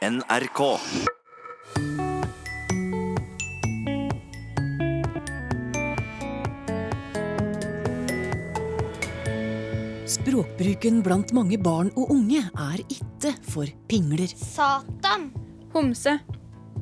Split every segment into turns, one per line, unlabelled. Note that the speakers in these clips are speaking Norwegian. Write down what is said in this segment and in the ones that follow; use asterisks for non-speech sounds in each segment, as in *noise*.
NRK.
Språkbruken blant mange barn og unge er ikke for pingler.
Satan.
Homse.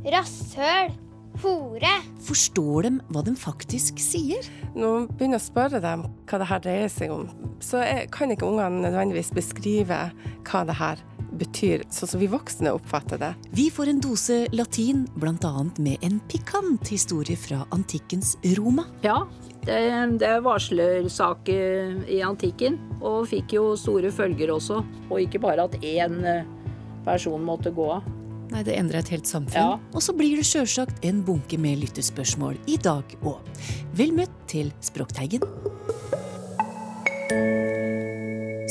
Rasshøl. Hore.
Forstår dem hva de faktisk sier?
Når man begynner å spørre dem hva det her dreier seg om, så er, kan ikke ungene nødvendigvis beskrive hva det her betyr, sånn som vi voksne oppfatter det.
Vi får en dose latin, bl.a. med en pikant historie fra antikkens Roma.
Ja, det, det er varslersak i antikken, og fikk jo store følger også. Og ikke bare at én person måtte gå av.
Nei, Det endra et helt samfunn.
Ja.
Og så blir det sjølsagt en bunke med lyttespørsmål i dag òg. Vel møtt til Språkteigen.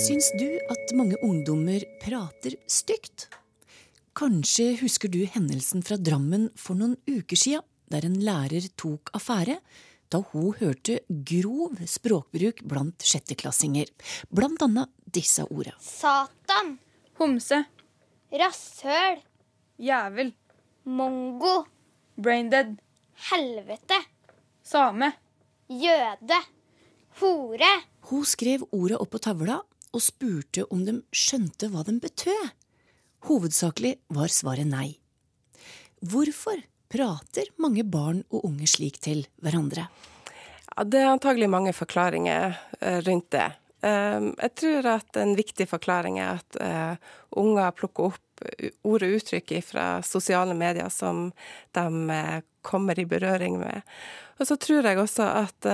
Syns du at mange ungdommer prater stygt? Kanskje husker du hendelsen fra Drammen for noen uker sia, der en lærer tok affære da hun hørte grov språkbruk blant sjetteklassinger. Blant annet disse orda.
Satan.
Homse.
Rasshøl.
Jævel.
Mongo.
Braindead.
Helvete.
Same.
Jøde. Hore.
Hun skrev ordet opp på tavla og spurte om de skjønte hva de betød. Hovedsakelig var svaret nei. Hvorfor prater mange barn og unge slik til hverandre?
Ja, det er antagelig mange forklaringer eh, rundt det. Um, jeg tror at en viktig forklaring er at uh, unger plukker opp ord og uttrykk fra sosiale medier som de kommer i berøring med. Og så tror jeg også at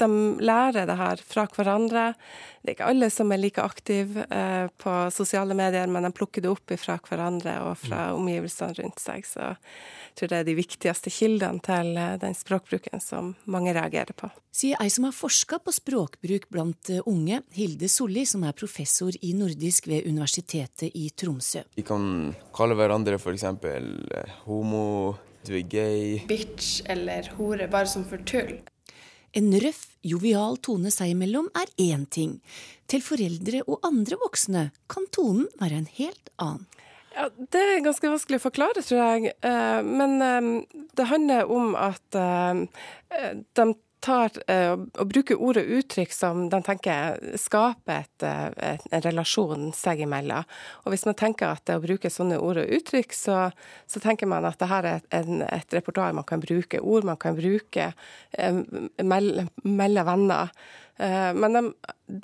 de lærer det her fra hverandre. Det er ikke alle som er like aktive på sosiale medier, men de plukker det opp fra hverandre og fra omgivelsene rundt seg. Så jeg tror det er de viktigste kildene til den språkbruken som mange reagerer på.
Sier ei som har forska på språkbruk blant unge, Hilde Solli, som er professor i nordisk ved Universitetet i Tromsø.
Vi kan kalle hverandre f.eks. homo, du er gay.
Bitch eller hore, bare som for tull.
En røff, jovial tone seg imellom er én ting. Til foreldre og andre voksne kan tonen være en helt annen.
Ja, Det er ganske vanskelig å forklare, tror jeg. Men det handler om at de tar og bruker ord og uttrykk som de tenker skaper et, et, en relasjon seg imellom. Og hvis man tenker at det å bruke sånne ord og uttrykk, så, så tenker man at det her er en, et repertoar man kan bruke. Ord man kan bruke mellom venner. Men de,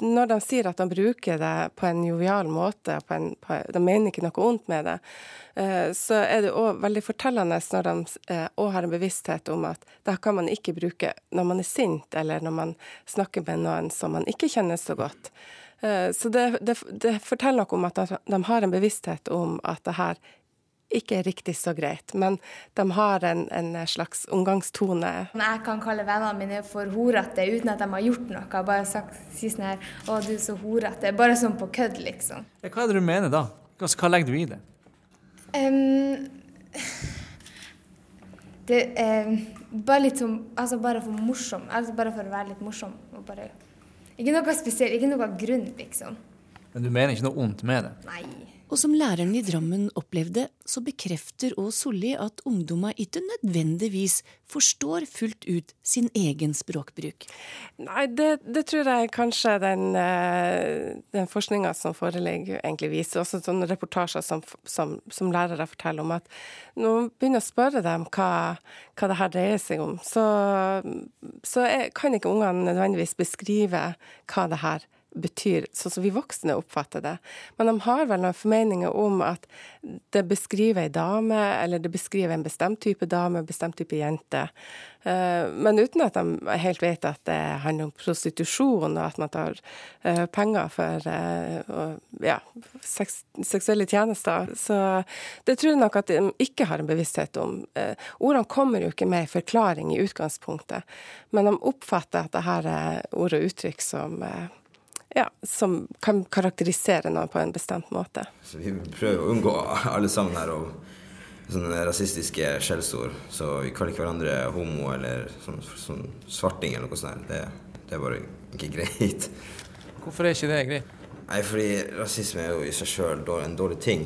når de sier at de bruker det på en jovial måte, en, på, de mener ikke noe ondt med det, så er det òg veldig fortellende når de òg har en bevissthet om at det kan man ikke bruke når man er sint, eller når man snakker med noen som man ikke kjenner så godt. Så det, det, det forteller noe om at de har en bevissthet om at det her ikke er riktig så greit, men de har en, en slags omgangstone.
Jeg kan kalle vennene mine for horete uten at de har gjort noe. Bare sagt, si sånn her 'Å, du er så horete'. Bare sånn på kødd, liksom.
Hva er det du mener da? Hva, hva legger du i det?
Um, det er bare litt som Altså bare for morsom. Altså bare for å være litt morsom. Og bare, ikke noe spesielt, ikke noe grunn, liksom.
Men du mener ikke noe ondt med det?
Nei.
Og som læreren i Drammen opplevde, så bekrefter Å Solli at ungdommer ikke nødvendigvis forstår fullt ut sin egen språkbruk.
Nei, det, det tror jeg kanskje den, den forskninga som foreligger, egentlig viser. Også sånne reportasjer som, som, som lærere forteller om at når man begynner å spørre dem hva, hva det her dreier seg om, så, så er, kan ikke ungene nødvendigvis beskrive hva det her betyr, sånn som vi voksne oppfatter det. Men de har vel noen formeninger om at det beskriver ei dame, eller det beskriver en bestemt type dame, en bestemt type jente. Men uten at de helt vet at det handler om prostitusjon, og at man tar penger for ja, seksuelle tjenester. Så det tror jeg nok at de ikke har en bevissthet om. Ordene kommer jo ikke med en forklaring i utgangspunktet, men de oppfatter at det her er ord og uttrykk som ja, som kan karakterisere noe på en bestemt måte.
Så vi prøver å unngå alle sammen her og sånne rasistiske skjellsord. Så vi kaller ikke hverandre homo eller sånn, sånn svarting eller noe sånt. Det, det er bare ikke greit.
Hvorfor er ikke det greit?
Nei, fordi rasisme er jo i seg sjøl en dårlig ting.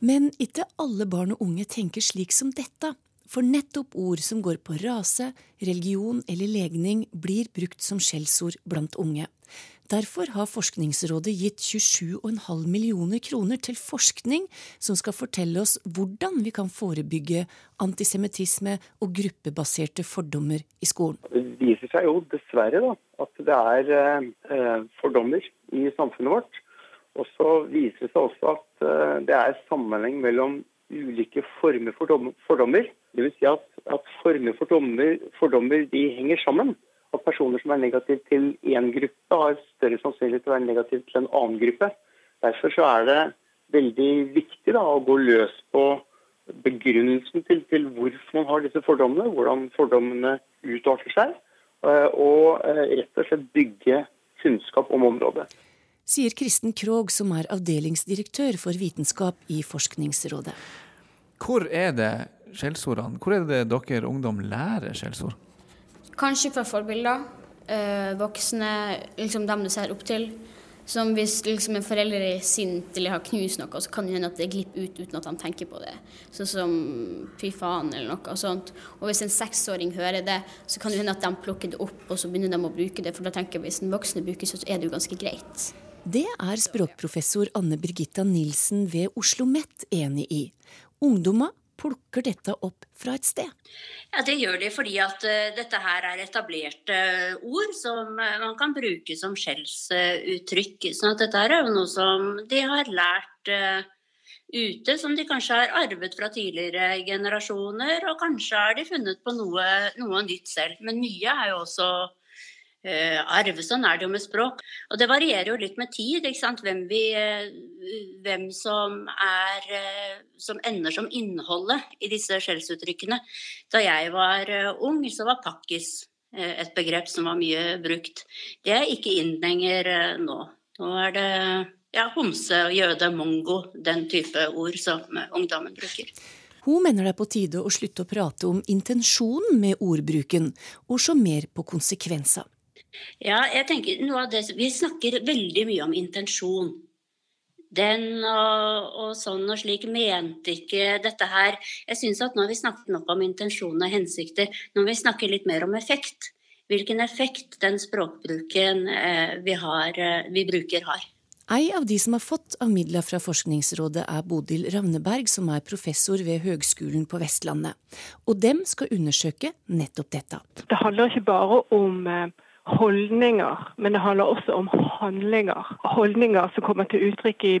Men ikke alle barn og unge tenker slik som dette. For nettopp ord som går på rase, religion eller legning, blir brukt som skjellsord blant unge. Derfor har Forskningsrådet gitt 27,5 millioner kroner til forskning som skal fortelle oss hvordan vi kan forebygge antisemittisme og gruppebaserte fordommer i skolen.
Det viser seg jo dessverre da, at det er eh, fordommer i samfunnet vårt. Og så viser det seg også at eh, det er sammenheng mellom ulike former for fordommer. Dvs. Si at, at former for fordommer, fordommer de henger sammen. At personer som er negative til én gruppe, har større sannsynlighet til å være negative til en annen gruppe. Derfor så er det veldig viktig da, å gå løs på begrunnelsen til, til hvorfor man har disse fordommene, hvordan fordommene utarter seg, eh, og eh, rett og slett bygge kunnskap om området.
Sier Kristen Krogh, som er avdelingsdirektør for vitenskap i Forskningsrådet.
Hvor er det skjellsordene Hvor er det dere ungdom lærer skjellsord?
Kanskje fra forbilder. Eh, voksne, liksom dem du ser opp til. Som hvis liksom, en forelder er sint eller har knust noe, så kan det hende at det glipper ut uten at de tenker på det. Sånn som fy faen eller noe sånt. Og hvis en seksåring hører det, så kan det hende at de plukker det opp og så begynner de å bruke det. For da tenker jeg hvis en voksne bruker det, så er det jo ganske greit.
Det er språkprofessor Anne Birgitta Nilsen ved Oslo OsloMet enig i. Ungdommer plukker dette opp fra et sted?
Ja, Det gjør de fordi at uh, dette her er etablerte uh, ord som uh, man kan bruke som skjellsuttrykk. sånn at dette er jo noe som de har lært ute, som de kanskje har arvet fra tidligere generasjoner. Og kanskje har de funnet på noe, noe nytt selv. Men mye er jo også arve. Sånn er det jo med språk. Og det varierer jo litt med tid, hvem, vi, uh, hvem som, er, uh, som ender som innholdet i disse skjellsuttrykkene. Da jeg var ung, så var pakkis et begrep som var mye brukt. Det er ikke inn lenger nå. Nå er det ja, homse, jøde, mongo, den type ord som ungdommen bruker.
Hun mener det er på tide å slutte å prate om intensjonen med ordbruken, og se mer på konsekvenser.
Ja, jeg tenker noe av det, Vi snakker veldig mye om intensjon. Den og, og, sånn og slik mente ikke dette her. Jeg syns at nå har vi snakket nok om intensjon og hensikter. Nå må vi snakke litt mer om effekt. Hvilken effekt den språkbruken eh, vi, har, eh, vi bruker, har.
Ei av de som har fått av midler fra Forskningsrådet er Bodil Ravneberg, som er professor ved Høgskolen på Vestlandet. Og dem skal undersøke nettopp dette.
Det handler ikke bare om eh, holdninger, men det handler også om handlinger. Holdninger som kommer til uttrykk i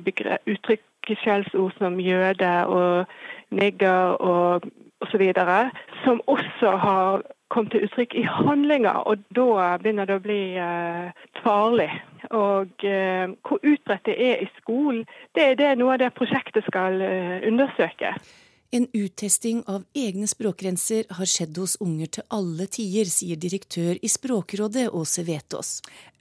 uttrykkskjellsord som jøde og nigger og osv. Som også har kommet til uttrykk i handlinger, og da begynner det å bli eh, farlig. Og eh, hvor utbredt det er i skolen, det er noe av det prosjektet skal eh, undersøke.
En uttesting av egne språkgrenser har skjedd hos unger til alle tider, sier direktør i Språkrådet Åse Vetås.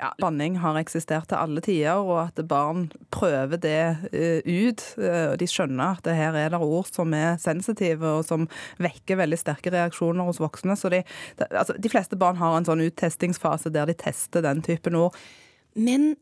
Ja, Banning har eksistert til alle tider, og at barn prøver det uh, ut. Uh, de skjønner at her er det ord som er sensitive, og som vekker veldig sterke reaksjoner hos voksne. Så de, de, altså, de fleste barn har en sånn uttestingsfase der de tester den typen ord.
Men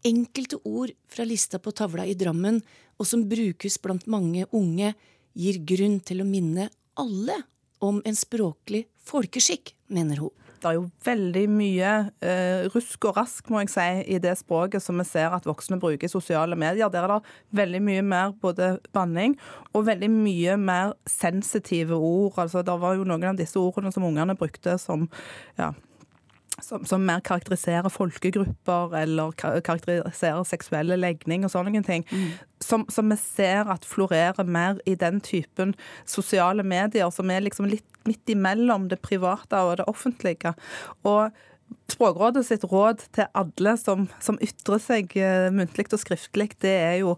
enkelte ord fra lista på tavla i Drammen, og som brukes blant mange unge, gir grunn til å minne alle om en språklig folkeskikk, mener hun.
Det er jo veldig mye eh, rusk og rask må jeg si, i det språket som vi ser at voksne bruker i sosiale medier. Der er det veldig mye mer både banning og veldig mye mer sensitive ord. Altså, Det var jo noen av disse ordene som ungene brukte som ja, som, som, mer karakteriserer folkegrupper eller karakteriserer seksuelle legning og sånne ting. Mm. Som, som, vi ser at florerer mer i den typen sosiale medier, som er liksom litt midt imellom det private og det offentlige. Og Språkrådet sitt råd til alle som, som ytrer seg eh, muntlig og skriftlig, det er jo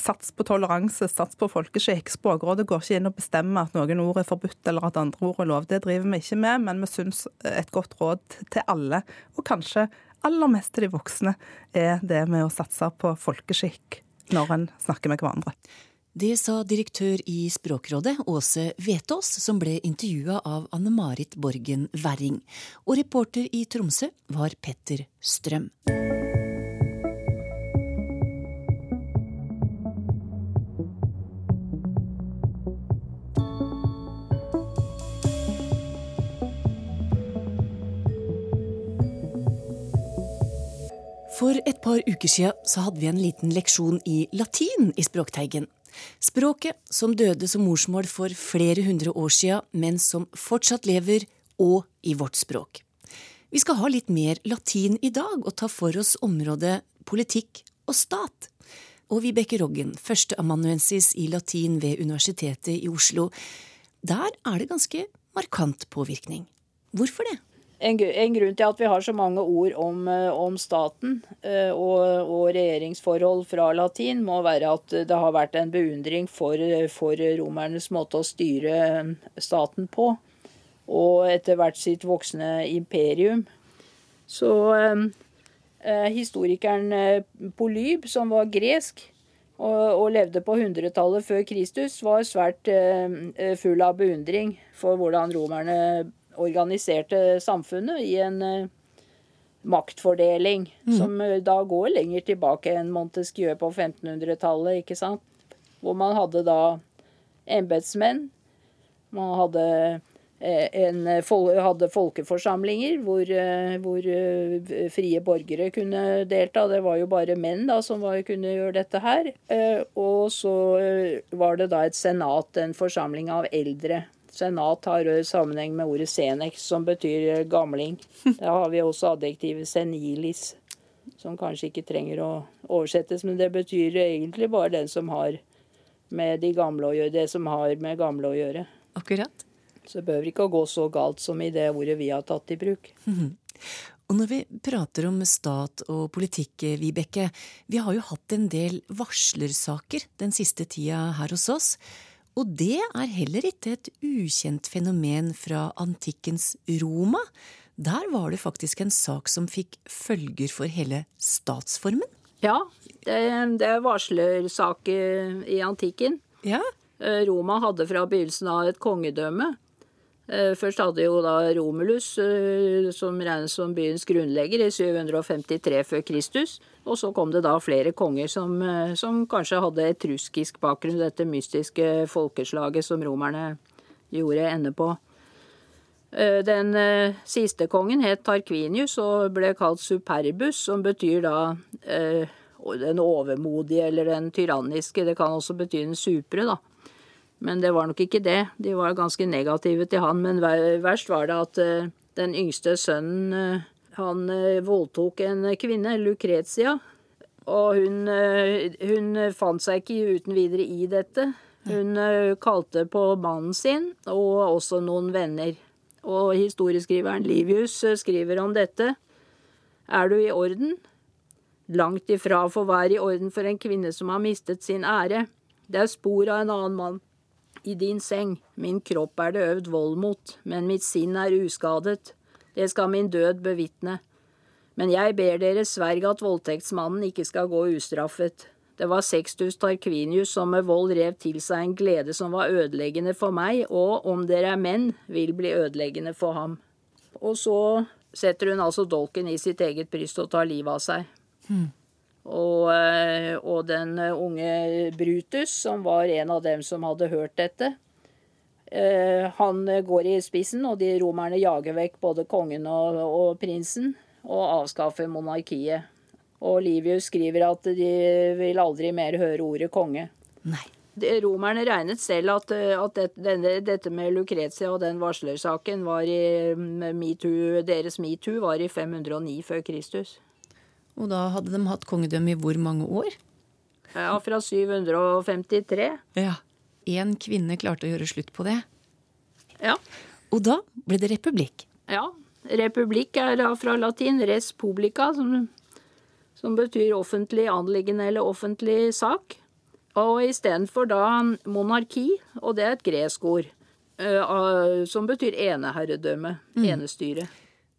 sats på toleranse, sats på folkeskikk. Språkrådet går ikke inn og bestemmer at noen ord er forbudt eller at andre ord er lov. Det driver vi ikke med, men vi syns et godt råd til alle, og kanskje aller mest til de voksne, er det med å satse på folkeskikk når en snakker med hverandre.
Det sa direktør i Språkrådet, Åse Vetås, som ble intervjua av Anne Marit Borgen Werring. Og reporter i Tromsø var Petter Strøm. For et par uker siden så hadde vi en liten leksjon i latin i Språkteigen. Språket som døde som morsmål for flere hundre år siden, men som fortsatt lever, og i vårt språk. Vi skal ha litt mer latin i dag og ta for oss området politikk og stat. Og Vibeke Roggen, førsteamanuensis i latin ved Universitetet i Oslo. Der er det ganske markant påvirkning. Hvorfor det?
En, en, grunn til at vi har så mange ord om, eh, om staten eh, og, og, regjeringsforhold fra latin, må være at det har vært en beundring for, for romernes måte å styre eh, staten på. Og etter hvert sitt voksne imperium. Så eh, historikeren Polyb, som var gresk og, levde på 100-tallet før Kristus, var svært full av beundring for hvordan romerne organiserte samfunnet i en uh, maktfordeling mm. som uh, da går lenger tilbake enn Montesquieu på 1500-tallet, ikke sant. Hvor man hadde da embetsmenn. Man hadde, uh, en, hadde folkeforsamlinger hvor, hvor frie borgere kunne delta. Det var jo bare menn da som var, kunne gjøre dette her. Og så var det da et senat, en forsamling av eldre Senat har sammenheng med ordet senex, som betyr gamling. *laughs* Da har vi også adjektivet senilis, som kanskje ikke trenger å oversettes, men det betyr egentlig bare den som har med de gamle å gjøre, det som har med gamle å gjøre.
Akkurat.
Så det behøver ikke å gå så galt som i det ordet vi har tatt i bruk.
Og når vi prater om stat og politikk, Vibeke, vi har jo hatt en del varslersaker den siste tida her hos oss. Og det er heller ikke et ukjent fenomen fra antikkens Roma. Der var det faktisk en sak som fikk følger for hele statsformen.
Ja, det, det er varslersak i antikken.
Ja.
Eh, Roma hadde fra begynnelsen av et kongedømme. Eh, først hadde jo da Romulus, eh, som regnes som byens grunnlegger, i 753 før Kristus. Og så kom det da flere konger som, eh, som kanskje hadde etruskisk bakgrunn, dette mystiske folkeslaget som romerne gjorde ende på. Den siste kongen het Tarquinius og ble kalt Superbus, som betyr da den overmodige eller den tyranniske. Det kan også bety den supre, da. Men det var nok ikke det. De var ganske negative til han. Men verst var det at den yngste sønnen han eh, voldtok en kvinne, Lucretia. Og hun, eh, hun fant seg ikke uten videre i dette. Hun eh, kalte på mannen sin og også noen venner. Og historieskriveren Livius skriver om dette. Er du i orden? Langt ifra for å være i orden for en kvinne som har mistet sin ære. Det er spor av en annen mann. I din seng. Min kropp er det øvd vold mot, men mitt sinn er uskadet. Det skal min død bevitne. Men jeg ber dere sverg at voldtektsmannen ikke skal gå ustraffet. Det var Sextus Tarquinius som med vold rev til seg en glede som var ødeleggende for meg, og om dere er menn, vil bli ødeleggende for ham. Og så setter hun altså dolken i sitt eget bryst og tar livet av seg. Hmm. Og, eh, og, den unge Brutus, som var en av dem som hadde hørt dette, Eh, han går i spissen, og de romerne jager vekk både kongen og, og prinsen og avskaffer monarkiet. Og Livius skriver at de vil aldri mer høre ordet konge.
Nei.
De, romerne regnet selv at, at det, denne, dette med Lucretia og den varslersaken var i MeToo, deres metoo var i 509 før Kristus.
Og da hadde de hatt kongedømme i hvor mange år?
Ja, Fra 753.
Ja. Én kvinne klarte å gjøre slutt på det.
Ja.
Og da ble det republikk.
Ja. Republikk er da fra latin res publica, som, som betyr offentlig anliggende eller offentlig sak. Og istedenfor da monarki, og det er et gresk ord, uh, som betyr eneherredømme, mm. enestyre.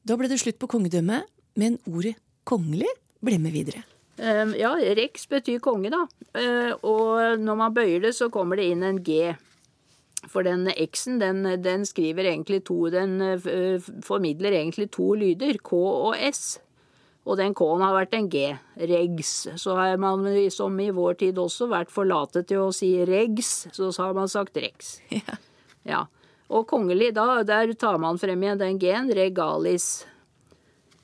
Da ble det slutt på kongedømmet, men ordet kongelig ble med videre.
Ehm, ja, rex betyr konge, da. Eh, og når man bøyer det, så kommer det inn en G. For den X-en, den, den, skriver egentlig to Den eh, formidler egentlig to lyder, K og S. Og den K-en har vært en G. Regs. Så har man, som i vår tid også, vært forlatet til å si regs, så har man sagt rex. *laughs*
Ja.
ja. Og kongelig, da, der tar man frem igjen den G-en, regalis.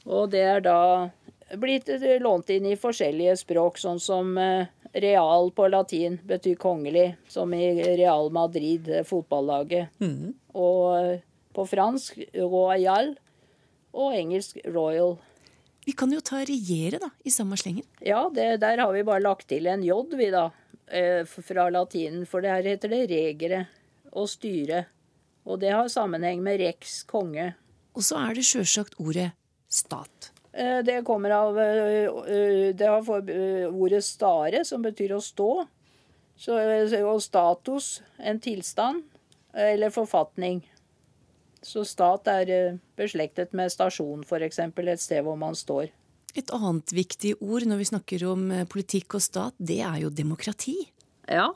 Og det er da blitt eh, lånt inn i forskjellige språk, sånn som eh, real på latin betyr kongelig, som i Real Madrid, eh, fotballaget.
Mm.
Og på fransk royal, og engelsk royal.
Vi kan jo ta regjere, da, i samme slengen.
Ja, det, der har vi bare lagt til en j, vi da, fra latinen. For der heter det regere og styre. Og det har sammenheng med rex, konge.
Og så er det sjølsagt ordet stat.
Eh, Det kommer av eh, eh, Det har for ordet stare, som betyr å stå. Så, og status, en tilstand, eller forfatning. Så stat er beslektet med stasjon, f.eks. Et sted hvor man står.
Et annet viktig ord når vi snakker om politikk og stat, det er jo demokrati.
Ja,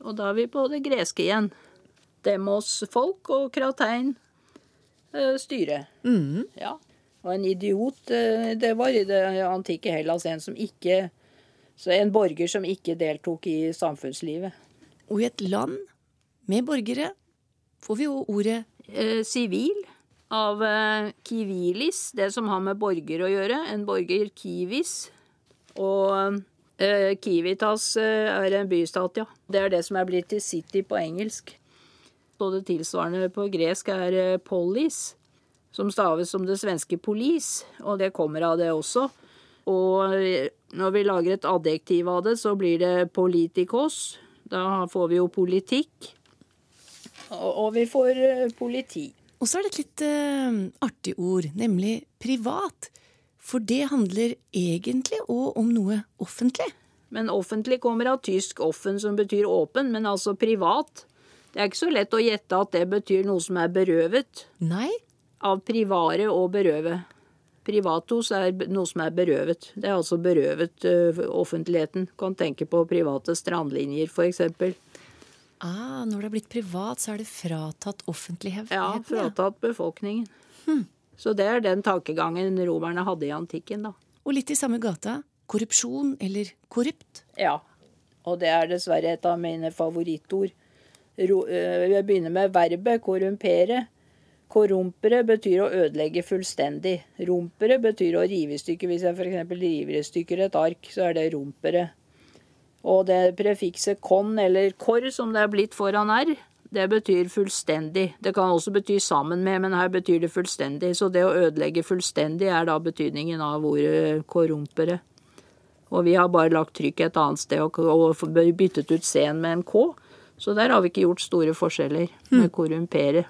og da er vi på det greske igjen. Demos folk og kratein styre. styre. Ja. Og en idiot, eh, det var i det antikke Hellas en som ikke så En borger som ikke deltok i samfunnslivet.
Og i et land med borgere får vi jo ordet
Eh, Sivil av eh, kivilis, det som har med borger å gjøre. En borger kivis. Og eh, kivitas eh, er en bystat, ja. Det er det som er blitt til city på engelsk. Og det tilsvarende på gresk er eh, polis, som staves som det svenske police, og det kommer av det også. Og når vi lager et adjektiv av det, så blir det politikos. Da får vi jo politikk. Og, og vi får eh, politi.
Og så er det et litt uh, artig ord, nemlig privat. For det handler egentlig òg om noe offentlig.
Men offentlig kommer av tysk offen, som betyr åpen, men altså privat. Det er ikke så lett å gjette at det betyr noe som er berøvet.
Nei.
Av privare og berøve. Privatos er noe som er berøvet. Det er altså berøvet offentligheten. offentligheten. Kan tenke på private strandlinjer, eksempel.
Ah, når det er blitt privat, så er det fratatt offentligheten.
Ja, fratatt befolkningen. Så det er den tankegangen romerne hadde i antikken, da.
Og litt i samme gata. Korrupsjon eller korrupt.
Ja. Og det er dessverre et av mine favorittord. Øh, jeg begynner med verbet korrumpere. Korrumpere betyr å ødelegge fullstendig. Rumpere betyr å rive i stykker. Hvis jeg f.eks. river i stykker et ark, så er det rumpere. Og det prefikset kon, eller kor, som det er blitt foran r, det betyr fullstendig. Det kan også bety sammen med, men her betyr det fullstendig. Så det å ødelegge fullstendig er da betydningen av ordet korrumpere. Og vi har bare lagt trykk et annet sted og, og byttet ut C-en med en K. Så der har vi ikke gjort store forskjeller med korrumpere.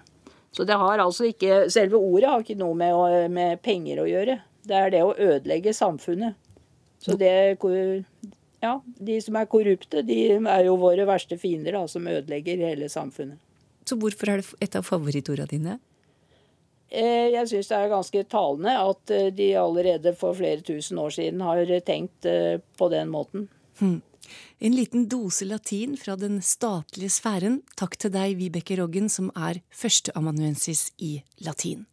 Så det har altså ikke Selve ordet har ikke noe med, å- med penger å gjøre. Det er det å ødelegge samfunnet. Så det Ja, de som er korrupte, de er jo våre verste fiender, da, som ødelegger hele samfunnet.
Så hvorfor er det et av favorittordene dine?
Eh, Jeg syns det er ganske talende at eh, de allerede for flere tusen år siden har tenkt eh, på den måten.
Hm. En liten dose latin fra den statlige sfæren. Takk til deg, Vibeke Roggen, som er førsteamanuensis i latin.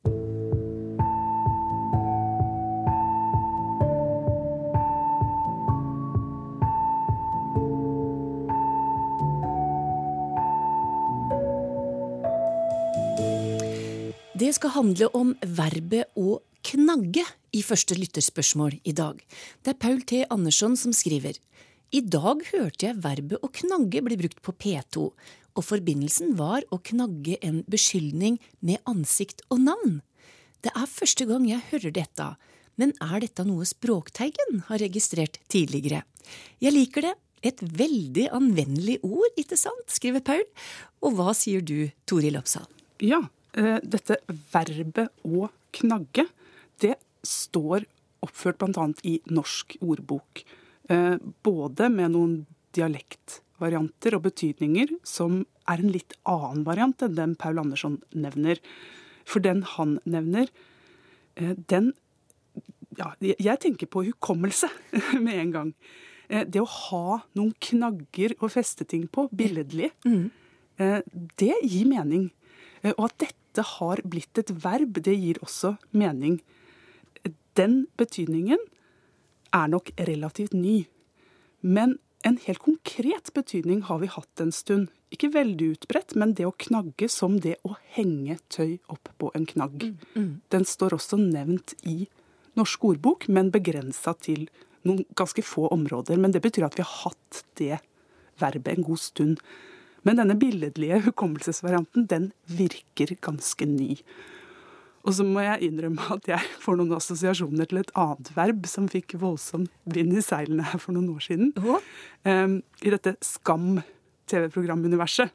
Det skal handle om verbet å knagge i første lytterspørsmål i dag. Det er Paul T. Andersson som skriver. I dag hørte jeg verbet å knagge bli brukt på P2, og forbindelsen var å knagge en beskyldning med ansikt og navn. Det er første gang jeg hører dette, men er dette noe Språkteigen har registrert tidligere? Jeg liker det. Et veldig anvendelig ord, ikke sant? skriver Paul. Og hva sier du, Toril Oppsal?
Ja, eh, dette verbet å knagge, det står oppført bl.a. i Norsk ordbok. Eh, Både med noen dialektvarianter og betydninger som er en litt annen variant enn den Paul Andersson nevner. For den han nevner, eh, den ja, jeg tenker på hukommelse *laughs* med en gang. Eh, Det å ha noen knagger å feste ting på, billedlig, mm. det gir mening. Og at dette har blitt et verb, det gir også mening. Den betydningen er nok relativt ny. Men en helt konkret betydning har vi hatt en stund. Ikke veldig utbredt, men det å knagge som det å henge tøy opp på en knagg. Den står også nevnt i norsk ordbok, men begrensa til noen ganske få områder. Men det betyr at vi har hatt det verbet en god stund. Men denne billedlige hukommelsesvarianten, den virker ganske ny. Og så må jeg innrømme at jeg får noen assosiasjoner til et annet verb som fikk voldsom vind i seilene her for noen år siden. Um, I dette Skam-TV-programuniverset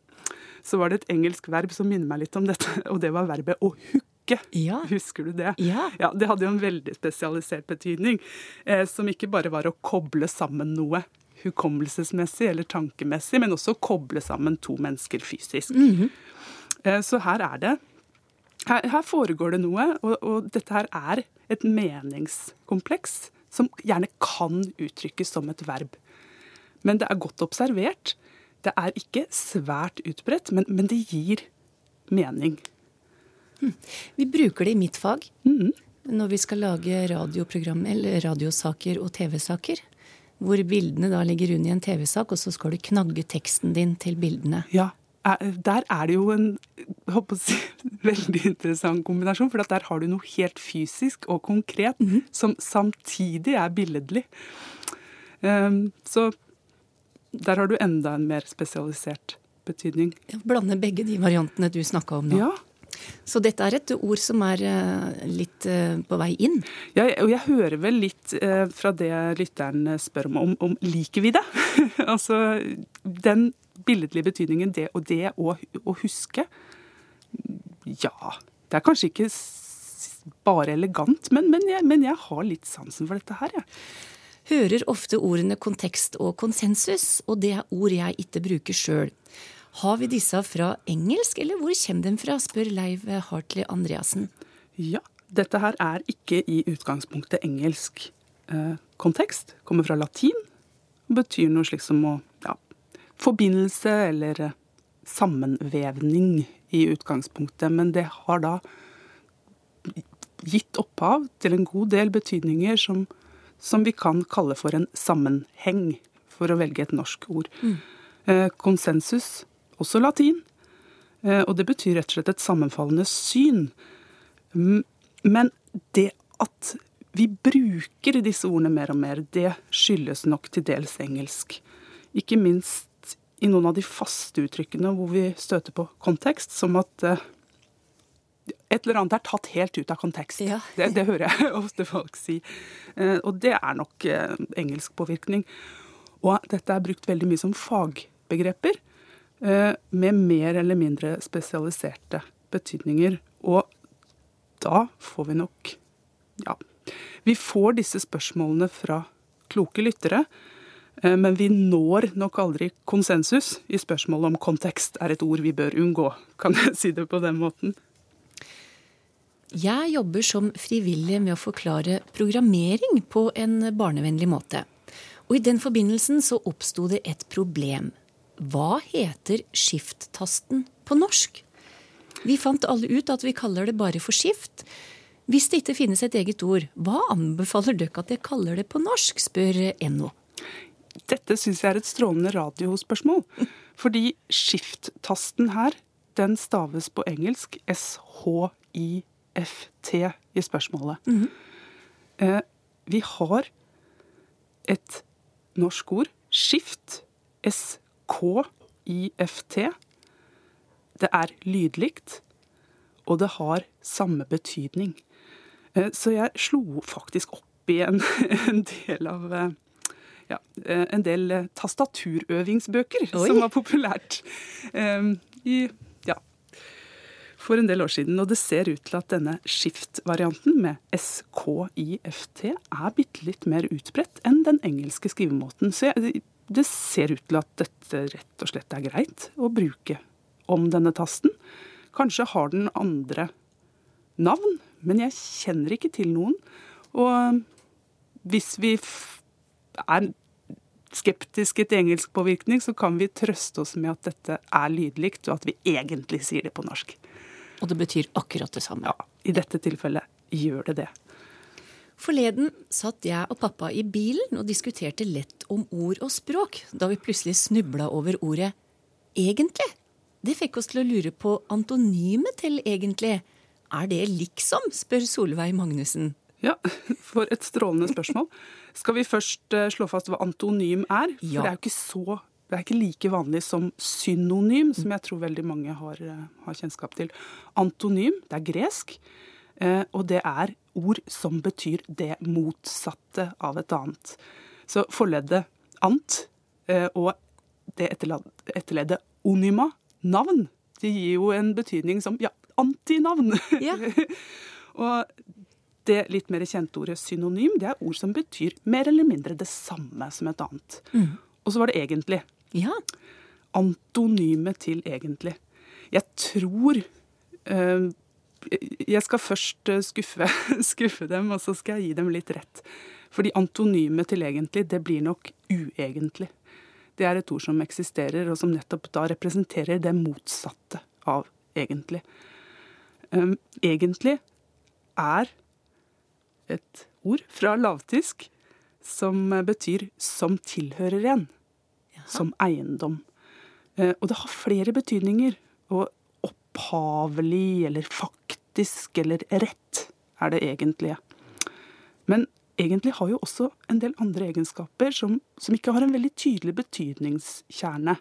så var det et engelsk verb som minner meg litt om dette, *laughs* og det var verbet å hooke. Husker du det?
Ja.
Det hadde jo en veldig spesialisert betydning, eh, som ikke bare var å koble sammen noe hukommelsesmessig eller tankemessig, men også å koble sammen to mennesker fysisk.
Mhm.
Eh, så her er det her, her foregår det noe, og, og dette her er et meningskompleks som gjerne kan uttrykkes som et verb. Men det er godt observert. Det er ikke svært utbredt, men, men det gir mening.
Vi bruker det i mitt fag når vi skal lage radioprogram, eller radiosaker og TV-saker. Hvor bildene da ligger under i en TV-sak, og så skal du knagge teksten din til bildene.
Ja, der er det jo en si, *laughs* veldig interessant kombinasjon. For der har du noe helt fysisk og konkret som samtidig er billedlig. Um, så der har du enda en mer spesialisert betydning.
Blande begge de variantene du snakka om nå.
Ja.
Så dette er et ord som er eh, litt eh, på vei inn.
Ja, og jeg hører vel litt eh, fra det lytteren spør om, om, om liker vi det? *laughs* altså den billedlige betydningen, det og det å, å huske. Ja. Det er kanskje ikke bare elegant, men, men, jeg, men jeg har litt sansen for dette her, jeg.
Hører ofte ordene kontekst og konsensus, og det er ord jeg ikke bruker sjøl. Har vi disse fra engelsk, eller hvor kommer de fra, spør Leiv Hartley Andreassen.
Ja, dette her er ikke i utgangspunktet engelsk eh, kontekst. Kommer fra latin. og Betyr noe slik som å ja, forbindelse eller eh, sammenvevning i utgangspunktet. Men det har da gitt opphav til en god del betydninger som, som vi kan kalle for en sammenheng, for å velge et norsk ord. Eh, konsensus, også latin. Eh, og det betyr rett og slett et sammenfallende syn. Mm, Men det at vi bruker disse ordene mer og mer, det skyldes nok til dels engelsk. Ikke minst i noen av de faste uttrykkene hvor vi støter på kontekst, som at eh, et eller annet er tatt helt ut av kontekst. Det, det hører jeg *laughs* ofte folk si. Eh, Og det er nok eh, engelsk påvirkning. Og dette er brukt veldig mye som fagbegreper, med mer eller mindre spesialiserte betydninger. Og da får vi nok Ja. Vi får disse spørsmålene fra kloke lyttere, men vi når nok aldri konsensus i spørsmålet om kontekst er et ord vi bør unngå. Kan jeg si det på den måten?
Jeg jobber som frivillig med å forklare programmering på en barnevennlig måte. Og i den forbindelsen så oppsto det et problem. Hva heter skift-tasten på norsk? Vi fant alle ut at vi kaller det bare for skift. Hvis det ikke finnes et eget ord, hva anbefaler dere at jeg kaller det på norsk, spør NO.
Dette syns jeg er et strålende radiospørsmål. *laughs* Fordi skift-tasten her, den staves på engelsk SHIFT i spørsmålet. eh, vi har et norsk ord, skift, SKIFT. Det er lydlikt, og det har samme betydning. Eh, Så jeg slo faktisk opp i en, *laughs* en del av eh, ja, eh, en del eh, tastaturøvingsbøker
Oi.
som var populært um, i, ja, for en del år siden. Og det ser ut til at denne skift-varianten med SKIFT er bitte litt mer utbredt enn den engelske skrivemåten. Så jeg, det ser ut til at dette rett og slett er greit å bruke om denne tasten. Kanskje har den andre navn, men jeg kjenner ikke til noen. Og hvis vi er skeptiske til engelsk påvirkning, så kan vi trøste oss med at dette er lydlikt, og at vi egentlig sier det på norsk.
Og det betyr akkurat det samme.
Ja, I dette tilfellet gjør det det.
Forleden satt jeg og pappa i bilen og diskuterte lett om ord og språk, da vi plutselig snubla over ordet egentlig. Det fikk oss til å lure på antonymet til egentlig. Er det liksom? spør Solveig Magnussen.
Ja, *laughs* for et strålende spørsmål. Skal vi først eh, slå fast hva antonym er? For
Ja.
det er jo ikke så det er ikke like vanlig som synonym, som jeg tror veldig mange har, eh, har kjennskap til. Antonym, det er gresk, eh, og det er ord som betyr det motsatte av et annet. Så forleddet ant og det etterleddet onyma, navn, det gir jo en betydning som ja, antinavn. *laughs* og det litt mer kjente ordet synonym, det er ord som betyr mer eller mindre det samme som et annet. Og så var det egentlig.
Ja.
Antonyme til egentlig. Jeg tror øh, Jeg skal først eh, skuffe, *laughs* skuffe dem, og så skal jeg gi dem litt rett. Fordi antonyme til egentlig, det blir nok uegentlig. Det er et ord som eksisterer, og som nettopp da representerer det motsatte av egentlig. Um, egentlig er et ord fra lavtysk som betyr 'som tilhører en'. Som eiendom. Eh, Og det har flere betydninger. Og opphavelig eller faktisk eller rett er det egentlige. Men egentlig har jo også en del andre egenskaper som, som ikke har en veldig tydelig betydningskjerne.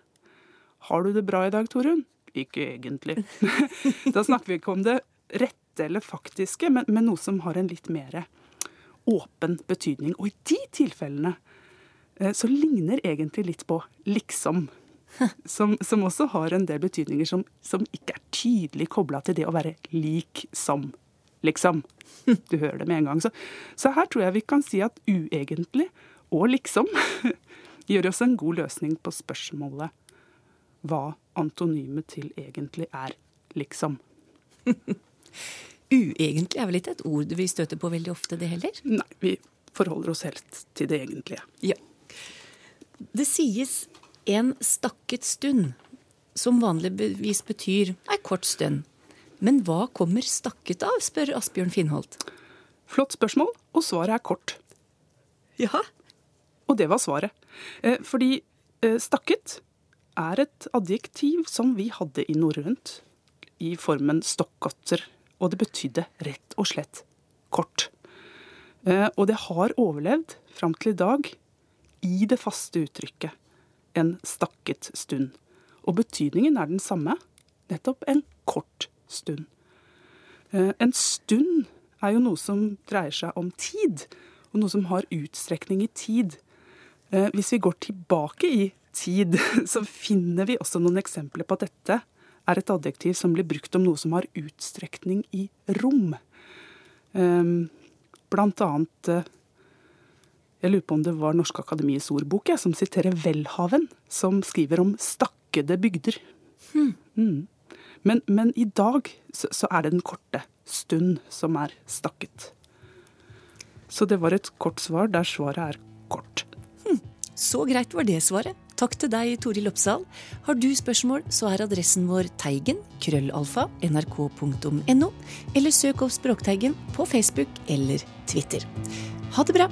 Har du det bra i dag, Torunn? Ikke egentlig. *laughs* da snakker vi ikke om det rette eller faktiske, men, men noe som har en litt mer åpen betydning. Og i de tilfellene eh, så ligner egentlig litt på liksom. *laughs* Som, som også har en del betydninger som, som ikke er tydelig kobla til det å være lik som. Liksom. *laughs* Du hører det med en gang. Så, så her tror jeg vi kan si at uegentlig og liksom *laughs* gjør oss en god løsning på spørsmålet hva antonymet til egentlig er. Liksom.
Uegentlig er vel ikke et ord vi støter på veldig ofte, det heller?
Nei, vi forholder oss helt til det egentlige.
Ja. Det sies en stakket stund, som vanligvis betyr ei kort stund. Men hva kommer stakket av, spør Asbjørn Finholt.
Flott spørsmål, og svaret er kort.
Ja.
Og det var svaret. Eh, fordi eh, stakket er et adjektiv som vi hadde i norrønt, i formen stokkotter, og det betydde rett og slett kort. Eh, og det har overlevd fram til i dag i det faste uttrykket en stakket stund. Og betydningen er den samme, nettopp en kort stund. Eh, En stund er jo noe som dreier seg om tid, og noe som har utstrekning i tid. Eh, Hvis vi går tilbake i tid, *laughs* så finner vi også noen eksempler på at dette er et adjektiv som blir brukt om noe som har utstrekning i rom. Eh, Blant annet eh, Jeg lurer på om det var Norske Akademiets ordbok jeg, som siterer Welhaven, som skriver om stakkede bygder. Mm. Men, men i dag så, så er det den korte stund som er stakket. Så det var et kort svar der svaret er kort.
Så greit var det svaret. Takk til deg, Toril Oppsal. Har du spørsmål, så er adressen vår teigen, krøllalfa, nrk.no, eller søk opp Språkteigen på Facebook eller Twitter. Ha det bra!